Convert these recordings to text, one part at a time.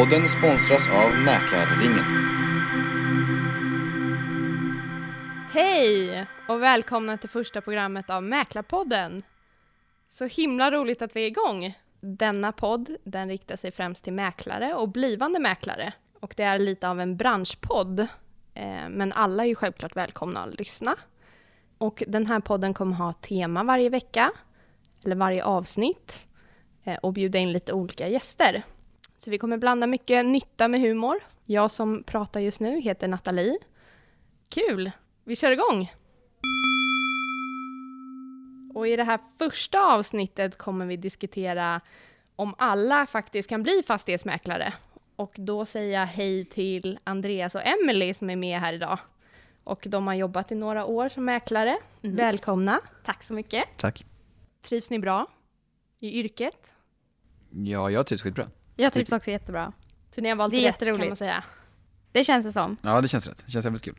Podden sponsras av Mäklarringen. Hej och välkomna till första programmet av Mäklarpodden. Så himla roligt att vi är igång. Denna podd den riktar sig främst till mäklare och blivande mäklare. Och det är lite av en branschpodd. Eh, men alla är ju självklart välkomna att lyssna. Och den här podden kommer ha tema varje vecka, eller varje avsnitt, eh, och bjuda in lite olika gäster. Så vi kommer blanda mycket nytta med humor. Jag som pratar just nu heter Nathalie. Kul! Vi kör igång! Och i det här första avsnittet kommer vi diskutera om alla faktiskt kan bli fastighetsmäklare. Och då säger jag hej till Andreas och Emily som är med här idag. Och de har jobbat i några år som mäklare. Mhm. Välkomna! Tack så mycket. Tack. Trivs ni bra i yrket? Ja, jag trivs skitbra. Jag trivs också jättebra. Så ni har valt Det är rätt kan jätteroligt. man säga. Det känns det som. Ja, det känns rätt. Det känns jävligt kul.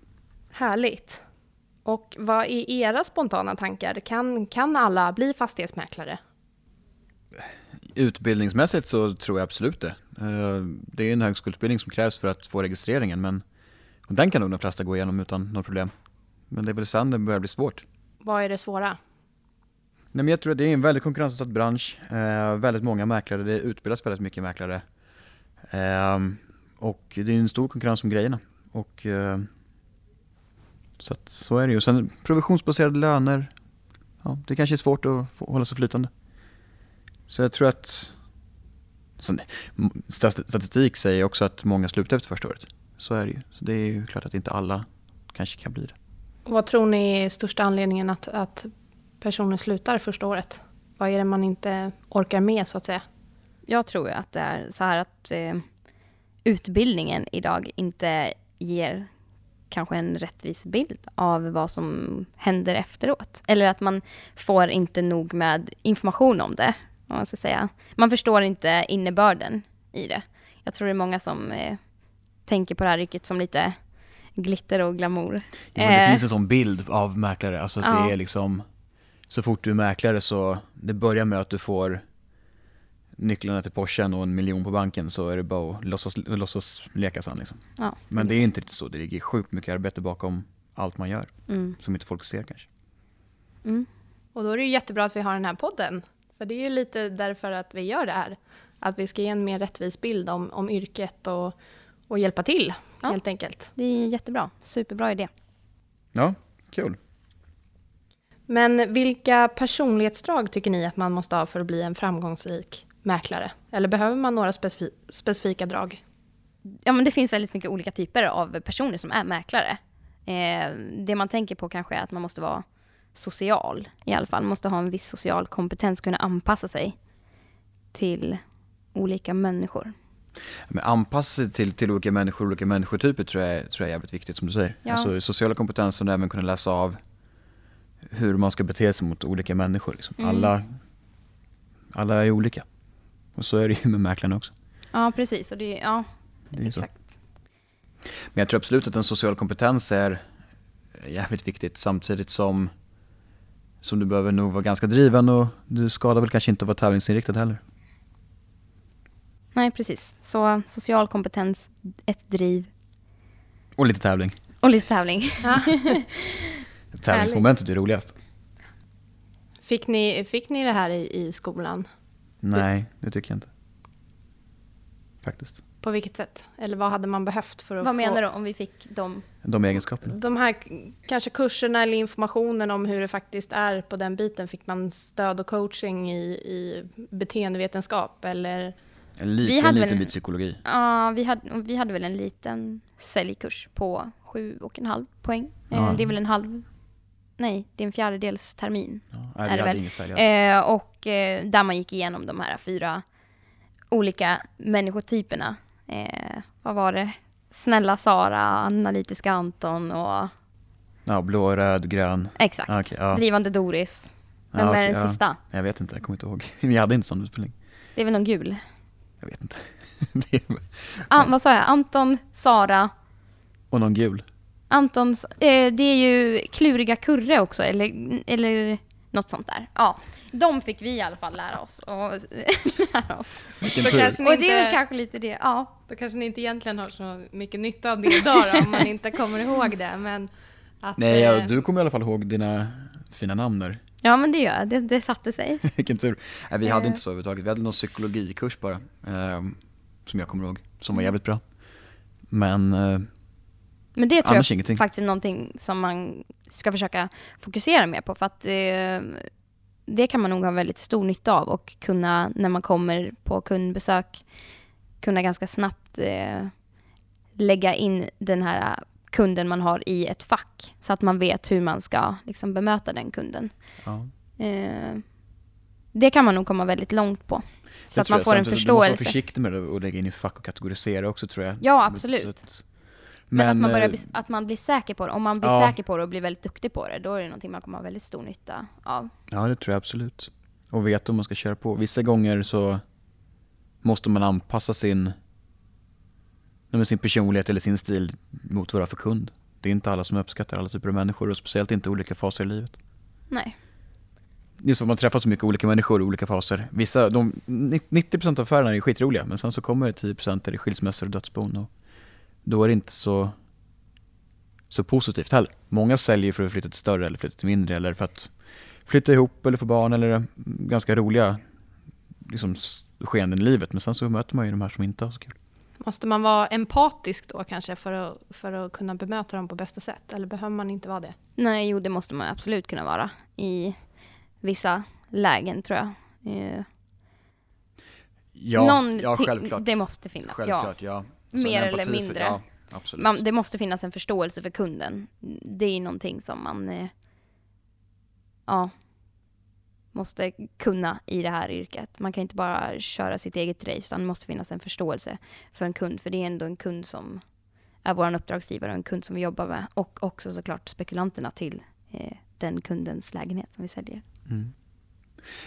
Härligt! Och vad är era spontana tankar? Kan, kan alla bli fastighetsmäklare? Utbildningsmässigt så tror jag absolut det. Eh, Det är en högskoleutbildning som krävs för att få registreringen, men och den kan nog de flesta gå igenom utan något problem. Men det är väl sen det börjar bli svårt. Vad är det svåra? Nej, men jag tror att det är en väldigt konkurrensutsatt bransch. Eh, väldigt många mäklare, det utbildas väldigt mycket mäklare. Eh, och det är en stor konkurrens om grejerna. Och, eh, så, att, så är det ju. Sen provisionsbaserade löner, ja, det kanske är svårt att få, hålla sig flytande. Så jag tror att sen, statistik säger också att många slutar efter första året. Så är det ju. Så det är ju klart att inte alla kanske kan bli det. Vad tror ni är största anledningen att, att personer slutar första året? Vad är det man inte orkar med så att säga? Jag tror ju att det är så här att eh, utbildningen idag inte ger kanske en rättvis bild av vad som händer efteråt. Eller att man får inte nog med information om det, om man ska säga. Man förstår inte innebörden i det. Jag tror det är många som eh, tänker på det här yrket som lite glitter och glamour. Jo, men det Eh, finns en sån bild av mäklare, alltså att Ja. det är liksom Så fort du är mäklare så, det börjar med att du får nycklarna till Porschen och en miljon på banken så är det bara att låtsas, låtsas leka sann liksom. Ja. Men det är inte riktigt så, det ligger sjukt mycket arbete bakom allt man gör, Mm. som inte folk ser kanske. Mm. Och då är det ju jättebra att vi har den här podden. För det är ju lite därför att vi gör det här. Att vi ska ge en mer rättvis bild om, om yrket och, och hjälpa till, Ja. helt enkelt. Det är jättebra. Superbra idé. Ja, kul. Men vilka personlighetsdrag tycker ni att man måste ha för att bli en framgångsrik mäklare? Eller behöver man några specifi- specifika drag? Ja, men det finns väldigt mycket olika typer av personer som är mäklare. Eh, det man tänker på kanske är att man måste vara social i alla fall. Man måste ha en viss social kompetens, kunna anpassa sig till olika människor. Men anpassa sig till, till olika människor, olika människotyper tror jag, tror jag är jävligt viktigt som du säger. Ja. Alltså sociala kompetensen och även kunna läsa av hur man ska bete sig mot olika människor. Liksom. Mm. Alla, alla är olika. Och så är det ju med mäklarna också. Ja, precis. Och det, ja, Det är ju så. exakt. Men jag tror absolut att en social kompetens är jävligt viktigt samtidigt som, som du behöver nog vara ganska driven och du skadar väl kanske inte att vara tävlingsinriktad heller. Nej, precis. Så social kompetens, ett driv Och lite tävling. och lite tävling. Tävlingsmomentet är roligast. Fick ni, fick ni det här i, i skolan? Nej, det tycker jag inte. Faktiskt. På vilket sätt? Eller vad hade man behövt för att Vad få... menar du om vi fick dem? De egenskaperna. De här kanske kurserna eller informationen om hur det faktiskt är på den biten, fick man stöd och coaching i, i beteendevetenskap eller? En liten, Vi hade liten väl- bit psykologi. Ja, vi hade, vi hade väl en liten säljkurs på sju och en halv poäng. Eh, Ja. Det är väl en halv... Nej, det är en fjärdedels termin. Ja, Är det väl? sälj. Eh, och eh, där man gick igenom de här fyra olika människotyperna. Eh, vad var det? Snälla Sara, analytiska Anton och... Ja, blå, röd, grön. Exakt. Ah, okej, ja. Drivande Doris. Vem är okej, den ja. sista? Jag vet inte, jag kommer inte ihåg. Vi hade inte sån utbildning. Det är väl någon gul? Jag vet inte. Är- Ah, vad sa jag? Anton, Sara, och någon gul. Antons... Eh, det är ju kluriga kurre också, eller, eller Något sånt där. Ja, de fick vi i alla fall lära oss. Och, lära oss. Vilken tur. kanske ni och det är väl inte, kanske lite det. Ja. då kanske ni inte egentligen har så mycket nytta av det idag då, om man inte kommer ihåg det. Men att, Nej, eh, ja, du kommer i alla fall ihåg dina fina namn där. ja, men det gör jag. Det, det satte sig. Vilken tur. Nej, vi hade Eh. inte så överhuvudtaget. Vi hade någon psykologikurs bara. Eh, som jag kommer ihåg. Som var jävligt bra. Men eh, Men det tror Annars jag ingenting. faktiskt är någonting som man ska försöka fokusera mer på. För att eh, det kan man nog ha väldigt stor nytta av och kunna, när man kommer på kundbesök, kunna ganska snabbt eh, lägga in den här kunden man har i ett fack. Så att man vet hur man ska liksom, bemöta den kunden. ja. Eh, det kan man nog komma väldigt långt på. Så Det att tror man jag. får en Samtidigt, Du måste vara förståelse. försiktig med och lägga in i fack och kategorisera också tror jag. Ja, absolut. Så att- Men, att, man börjar bli, att man blir säker på det. Om man blir Ja. säker på det och blir väldigt duktig på det, då är det någonting man kommer ha väldigt stor nytta av. Ja, det tror jag absolut. Och veta om man ska köra på. Vissa gånger så måste man anpassa sin, men sin personlighet eller sin stil mot har för kund. Det är inte alla som uppskattar alla typer av människor och speciellt inte olika faser i livet. Nej. Det är så man träffar så mycket olika människor i olika faser. Vissa, de, 90% av affärerna är skitroliga men sen så kommer det 10% där det är skilsmässor och dödsbon och då är det inte så, så positivt heller. Många säljer för att flytta till större eller flytta till mindre eller för att flytta ihop eller få barn eller ganska roliga liksom, skeenden i livet. Men sen så möter man ju de här som inte har så kul. Måste man vara empatisk då kanske för att, för att kunna bemöta dem på bästa sätt? Eller behöver man inte vara det? Nej, jo det måste man absolut kunna vara i vissa lägen tror jag. Eh, Ja, någon ja självklart. Det måste finnas, självklart, ja. Så Mer eller empati för- mindre. Ja, absolut. Man, det måste finnas en förståelse för kunden. Det är någonting som man eh, ja, måste kunna i det här yrket. Man kan inte bara köra sitt eget race, utan det måste finnas en förståelse för en kund. För det är ändå en kund som är vår uppdragsgivare och en kund som vi jobbar med. Och också såklart spekulanterna till eh, den kundens lägenhet som vi säljer. Mm.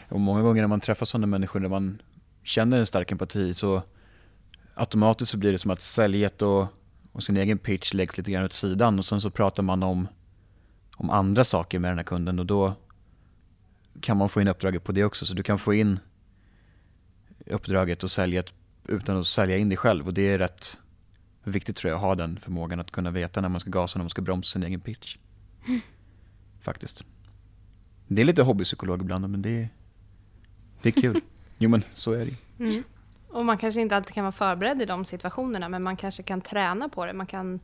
Och många gånger när man träffar sådana människor där man känner en stark empati så automatiskt så blir det som att säljet och, och sin egen pitch läggs lite grann åt sidan och sen så pratar man om, om andra saker med den här kunden och då kan man få in uppdraget på det också. Så du kan få in uppdraget och säljet utan att sälja in dig själv och det är rätt viktigt tror jag att ha den förmågan att kunna veta när man ska gasa och när man ska bromsa sin egen pitch. Faktiskt. Det är lite hobbypsykolog ibland men det är, det är kul. jo men så är det. Mm. Och man kanske inte alltid kan vara förberedd i de situationerna, men man kanske kan träna på det. Man kan,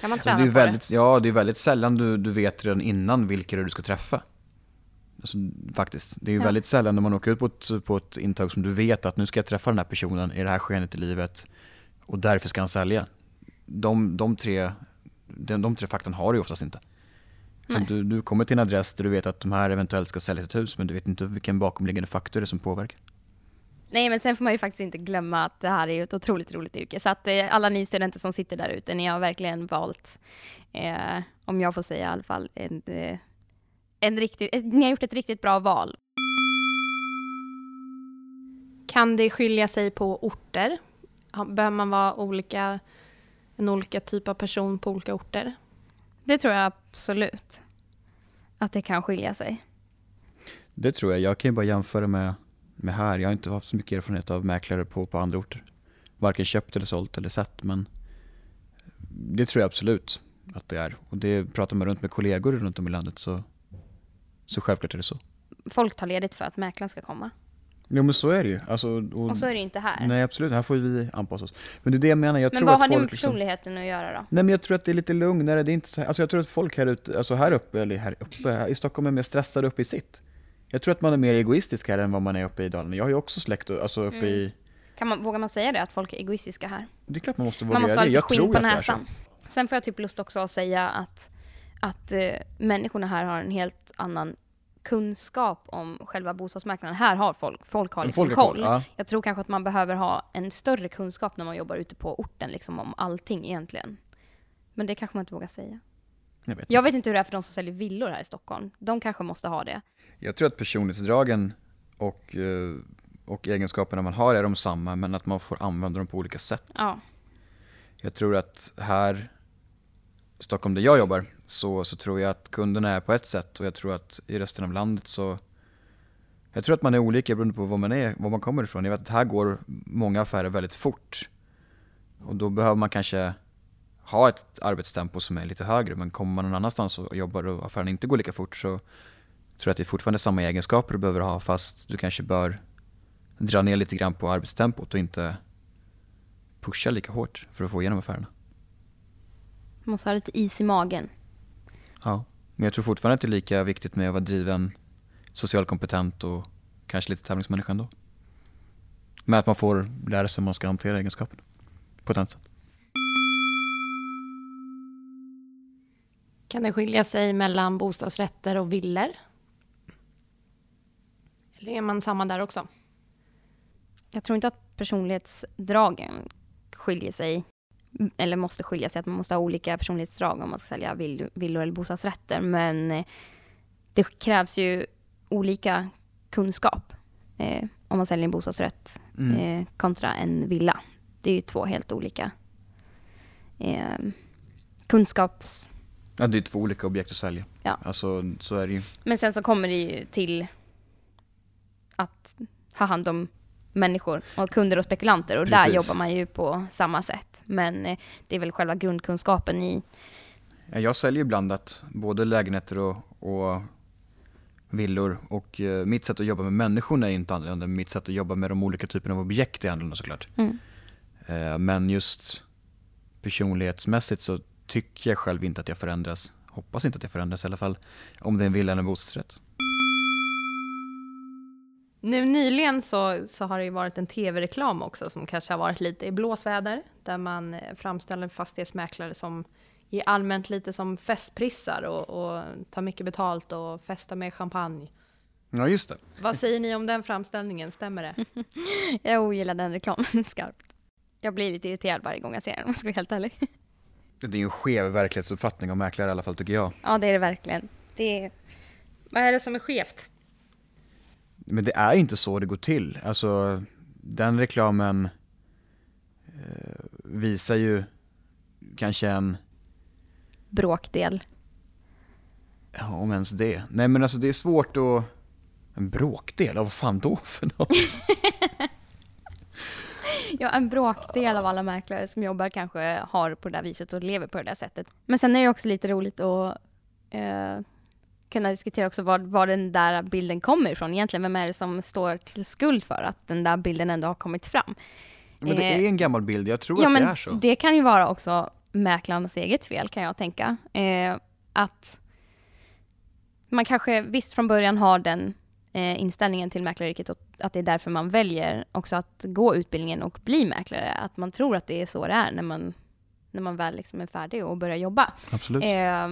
kan man Alltså, träna det är på väldigt, Ja, det är väldigt sällan du, du vet redan innan vilka det du ska träffa. Alltså, faktiskt. Det är ju Ja. väldigt sällan när man åker ut på ett, på ett intag som du vet att nu ska jag träffa den här personen i det här skenet i livet och därför ska han sälja. De, de, tre, de, de tre faktan har du oftast inte. Du, du kommer till en adress där du vet att de här eventuellt ska sälja sitt hus men du vet inte vilken bakomliggande faktor det är som påverkar. Nej, men sen får man ju faktiskt inte glömma att det här är ett otroligt roligt yrke. Så att eh, alla ni studenter som sitter där ute, ni har verkligen valt, eh, om jag får säga i alla fall, en, eh, en riktigt, eh, ni har gjort ett riktigt bra val. Kan det skilja sig på orter? Behöver man vara olika, en olika typ av person på olika orter? Det tror jag absolut. Att det kan skilja sig. Det tror jag. Jag kan ju bara jämföra med, med här. Jag har inte haft så mycket erfarenhet av mäklare på, på andra orter. Varken köpt eller sålt eller sett. Men det tror jag absolut att det är. Och det pratar man runt med kollegor runt om i landet så, så självklart är det så. Folk tar ledigt för att mäklaren ska komma. Jo men så är det ju. Alltså, och, Och så är det inte här. Nej absolut, här får vi anpassa oss. Men det är det jag menar. Jag men tror vad att har det med liksom- personligheten att göra då? Nej men jag tror att det är lite lugnare, det är inte så, alltså jag tror att folk här ute, alltså här uppe, eller här uppe, i Stockholm är mer stressade uppe i sitt. Jag tror att man är mer egoistisk här än vad man är uppe i Dalarna. Jag har ju också släkt alltså uppe Mm. i, Kan man, vågar man säga det, att folk är egoistiska här? det är klart man måste våga Man måste göra ha det. lite Jag tror på att näsan. Sen får jag typ lust också att säga att, att eh, människorna här har en helt annan kunskap om själva bostadsmarknaden. Här har folk, folk har liksom Folk har koll. Ja. Jag tror kanske att man behöver ha en större kunskap när man jobbar ute på orten, liksom om allting egentligen. Men det kanske man inte vågar säga. Jag, vet. Jag vet inte hur det är för de som säljer villor här i Stockholm. De kanske måste ha det. jag tror att personlighetsdragen och, eh, och egenskaperna man har är de samma, men att man får använda dem på olika sätt. Ja. Jag tror att här Stockholm där jag jobbar så, så tror jag att kunderna är på ett sätt och jag tror att i resten av landet så jag tror att man är olika beroende på var man är, var man kommer ifrån. Jag vet att här går många affärer väldigt fort och då behöver man kanske ha ett arbetstempo som är lite högre men kommer man någon annanstans och jobbar och affären inte går lika fort så tror jag att det är fortfarande samma egenskaper du behöver ha fast du kanske bör dra ner lite grann på arbetstempot och inte pusha lika hårt för att få igenom affärerna. Man måste ha lite is i magen. Ja, men jag tror fortfarande att det är lika viktigt med att vara driven, social kompetent och kanske lite tävlingsmänniska ändå. Men att man får lära sig hur man ska hantera egenskaperna på ett annat sätt. Kan det skilja sig mellan bostadsrätter och villor? Eller är man samma där också? Jag tror inte att personlighetsdragen skiljer sig eller måste skilja sig, att man måste ha olika personlighetsdrag om man ska sälja villor eller bostadsrätter. Men eh, det krävs ju olika kunskap eh, om man säljer en bostadsrätt mm. eh, kontra en villa. Det är ju två helt olika eh, kunskaps... Ja, det är två olika objekt att sälja. Ja. Alltså, så är det ju. Men sen så kommer det ju till att ha hand om människor och kunder och spekulanter och Precis. där jobbar man ju på samma sätt. Men eh, det är väl själva grundkunskapen i... Jag säljer blandat, både lägenheter och, och villor och eh, mitt sätt att jobba med människor är inte annorlunda. Mitt sätt att jobba med de olika typerna av objekt är annorlunda såklart. Mm. Eh, men just personlighetsmässigt så tycker jag själv inte att jag förändras. Hoppas inte att jag förändras i alla fall. Om det är en villa eller en bostadsrätt. Nu nyligen så, så har det ju varit en tv-reklam också som kanske har varit lite i blåsväder. Där man eh, framställer fastighetsmäklare som är allmänt lite som festprissar och, och tar mycket betalt och festar med champagne. Ja, just det. Vad säger ni om den framställningen? Stämmer det? jag ogillar den reklamen skarpt. Jag blir lite irriterad varje gång jag ser den om jag ska vara helt ärlig. Det är ju en skev verklighetsuppfattning av mäklare i alla fall tycker jag. Ja, det är det verkligen. Det är... Vad är det som är skevt? Men det är inte så det går till. Alltså, den reklamen eh, visar ju kanske en... Bråkdel. Ja, om ens det. Nej men alltså det är svårt att... En bråkdel? Vad fan då för något? ja, en bråkdel av alla mäklare som jobbar kanske har på det där viset och lever på det där sättet. Men sen är det också lite roligt att eh, kunna diskutera också var, var den där bilden kommer ifrån egentligen. Vem är det som står till skuld för att den där bilden ändå har kommit fram? Men det är en gammal bild, jag tror ja, att det är så. Det kan ju vara också mäklarnas eget fel kan jag tänka. Eh, att man kanske visst från början har den eh, inställningen till mäklaryrket och att det är därför man väljer också att gå utbildningen och bli mäklare. Att man tror att det är så det är när man, när man väl liksom är färdig och börjar jobba. Absolut. Eh,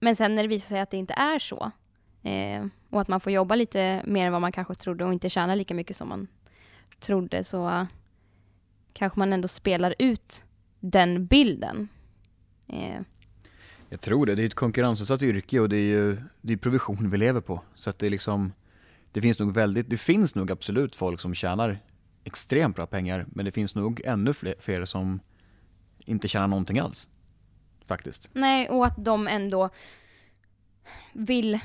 men sen när det visar sig att det inte är så eh, och att man får jobba lite mer än vad man kanske trodde och inte tjäna lika mycket som man trodde så kanske man ändå spelar ut den bilden. Jag tror det. Det är ett konkurrensutsatt yrke och det är ju det är provision vi lever på. Så att det är liksom, det finns nog väldigt, det finns nog absolut folk som tjänar extremt bra pengar men det finns nog ännu fler, fler som inte tjänar någonting alls faktiskt. Nej, och att de ändå vill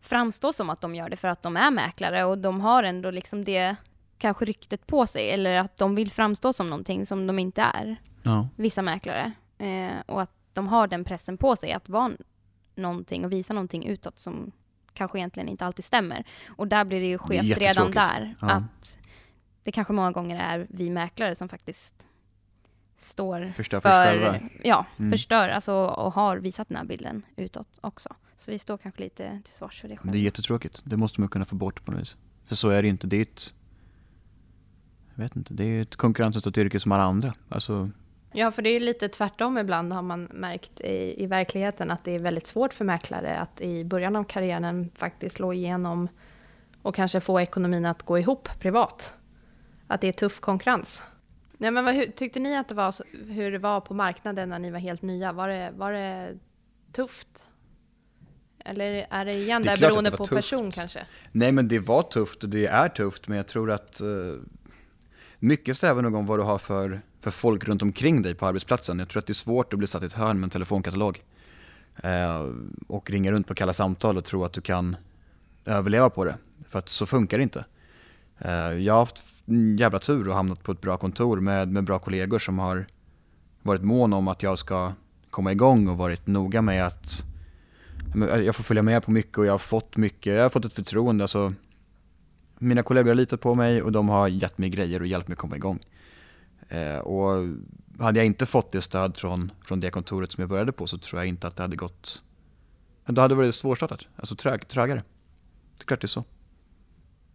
framstå som att de gör det för att de är mäklare och de har ändå liksom det kanske ryktet på sig eller att de vill framstå som någonting som de inte är. Ja. Vissa mäklare. Eh, och att de har den pressen på sig att vara någonting och visa någonting utåt som kanske egentligen inte alltid stämmer. Och där blir det ju skevt redan där. Ja. Att det kanske många gånger är vi mäklare som faktiskt står förstör för, ja, mm. förstör alltså, och har visat den här bilden utåt också. Så vi står kanske lite till svars för det själva. Det är jättetråkigt. Det måste man kunna få bort på något vis. För så är det inte. Det är ett, jag vet inte, det är ett konkurrensutsatt yrke som alla andra. Alltså, Ja, för det är lite tvärtom ibland har man märkt i, i verkligheten att det är väldigt svårt för mäklare att i början av karriären faktiskt slå igenom och kanske få ekonomin att gå ihop privat. Att det är tuff konkurrens. Nej, men vad, hur, tyckte ni att det var hur det var på marknaden när ni var helt nya? Var det, var det tufft? Eller är det igen det där beroende på tufft. person kanske? Nej, men det var tufft och det är tufft, men jag tror att uh, mycket strävar nog om vad du har för för folk runt omkring dig på arbetsplatsen. Jag tror att det är svårt att bli satt i ett hörn med en telefonkatalog eh, och ringa runt på kalla samtal och tro att du kan överleva på det. För att så funkar det inte. Eh, jag har haft en jävla tur och hamnat på ett bra kontor med, med bra kollegor som har varit mån om att jag ska komma igång och varit noga med att eh, jag får följa med på mycket och jag har fått mycket, jag har fått ett förtroende. Alltså, mina kollegor har litat på mig och de har gett mig grejer och hjälpt mig komma igång. Eh, och hade jag inte fått det stöd från, från det kontoret som jag började på så tror jag inte att det hade gått, då hade det varit svårstartat, alltså trög, trögare. Det är klart det är så.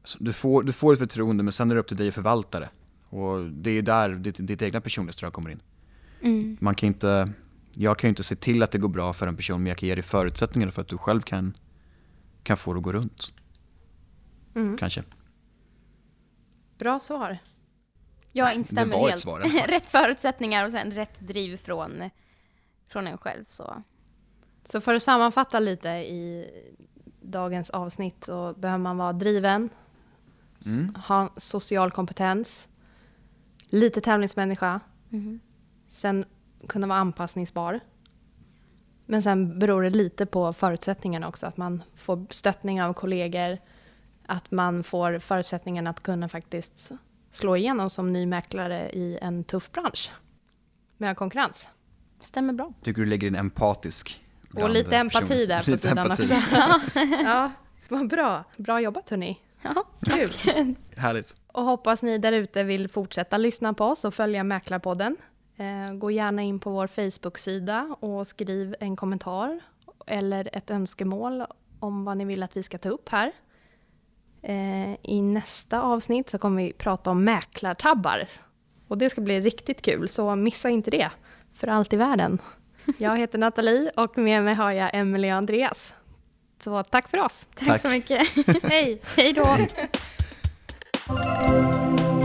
Alltså, du, får, du får ett förtroende men sen är det upp till dig att förvalta det. Och det är där ditt, ditt egna personlighetsdrag kommer in. Mm. Man kan inte, jag kan ju inte se till att det går bra för en person men jag kan ge dig förutsättningar för att du själv kan, kan få det att gå runt. Mm. Kanske. Bra svar. Jag instämmer det var helt. Ett svar, rätt förutsättningar och sen rätt driv från, från en själv. Så. så för att sammanfatta lite i dagens avsnitt så behöver man vara driven, mm. ha social kompetens, lite tävlingsmänniska, mm. sen kunna vara anpassningsbar. Men sen beror det lite på förutsättningarna också, att man får stöttning av kollegor, att man får förutsättningarna att kunna faktiskt slå igenom som ny mäklare i en tuff bransch med konkurrens. Stämmer bra. Tycker du lägger in empatisk Och lite empati där på lite sidan också. ja, vad bra. Bra jobbat hörni. Ja, Kul. Härligt. Och hoppas ni där ute vill fortsätta lyssna på oss och följa Mäklarpodden. Eh, gå gärna in på vår Facebook-sida och skriv en kommentar eller ett önskemål om vad ni vill att vi ska ta upp här. Eh, I nästa avsnitt så kommer vi prata om mäklartabbar. Och det ska bli riktigt kul, så missa inte det. För allt i världen. Jag heter Nathalie och med mig har jag Emelie och Andreas. Så tack för oss. Tack, tack så mycket. Hej. Hej då.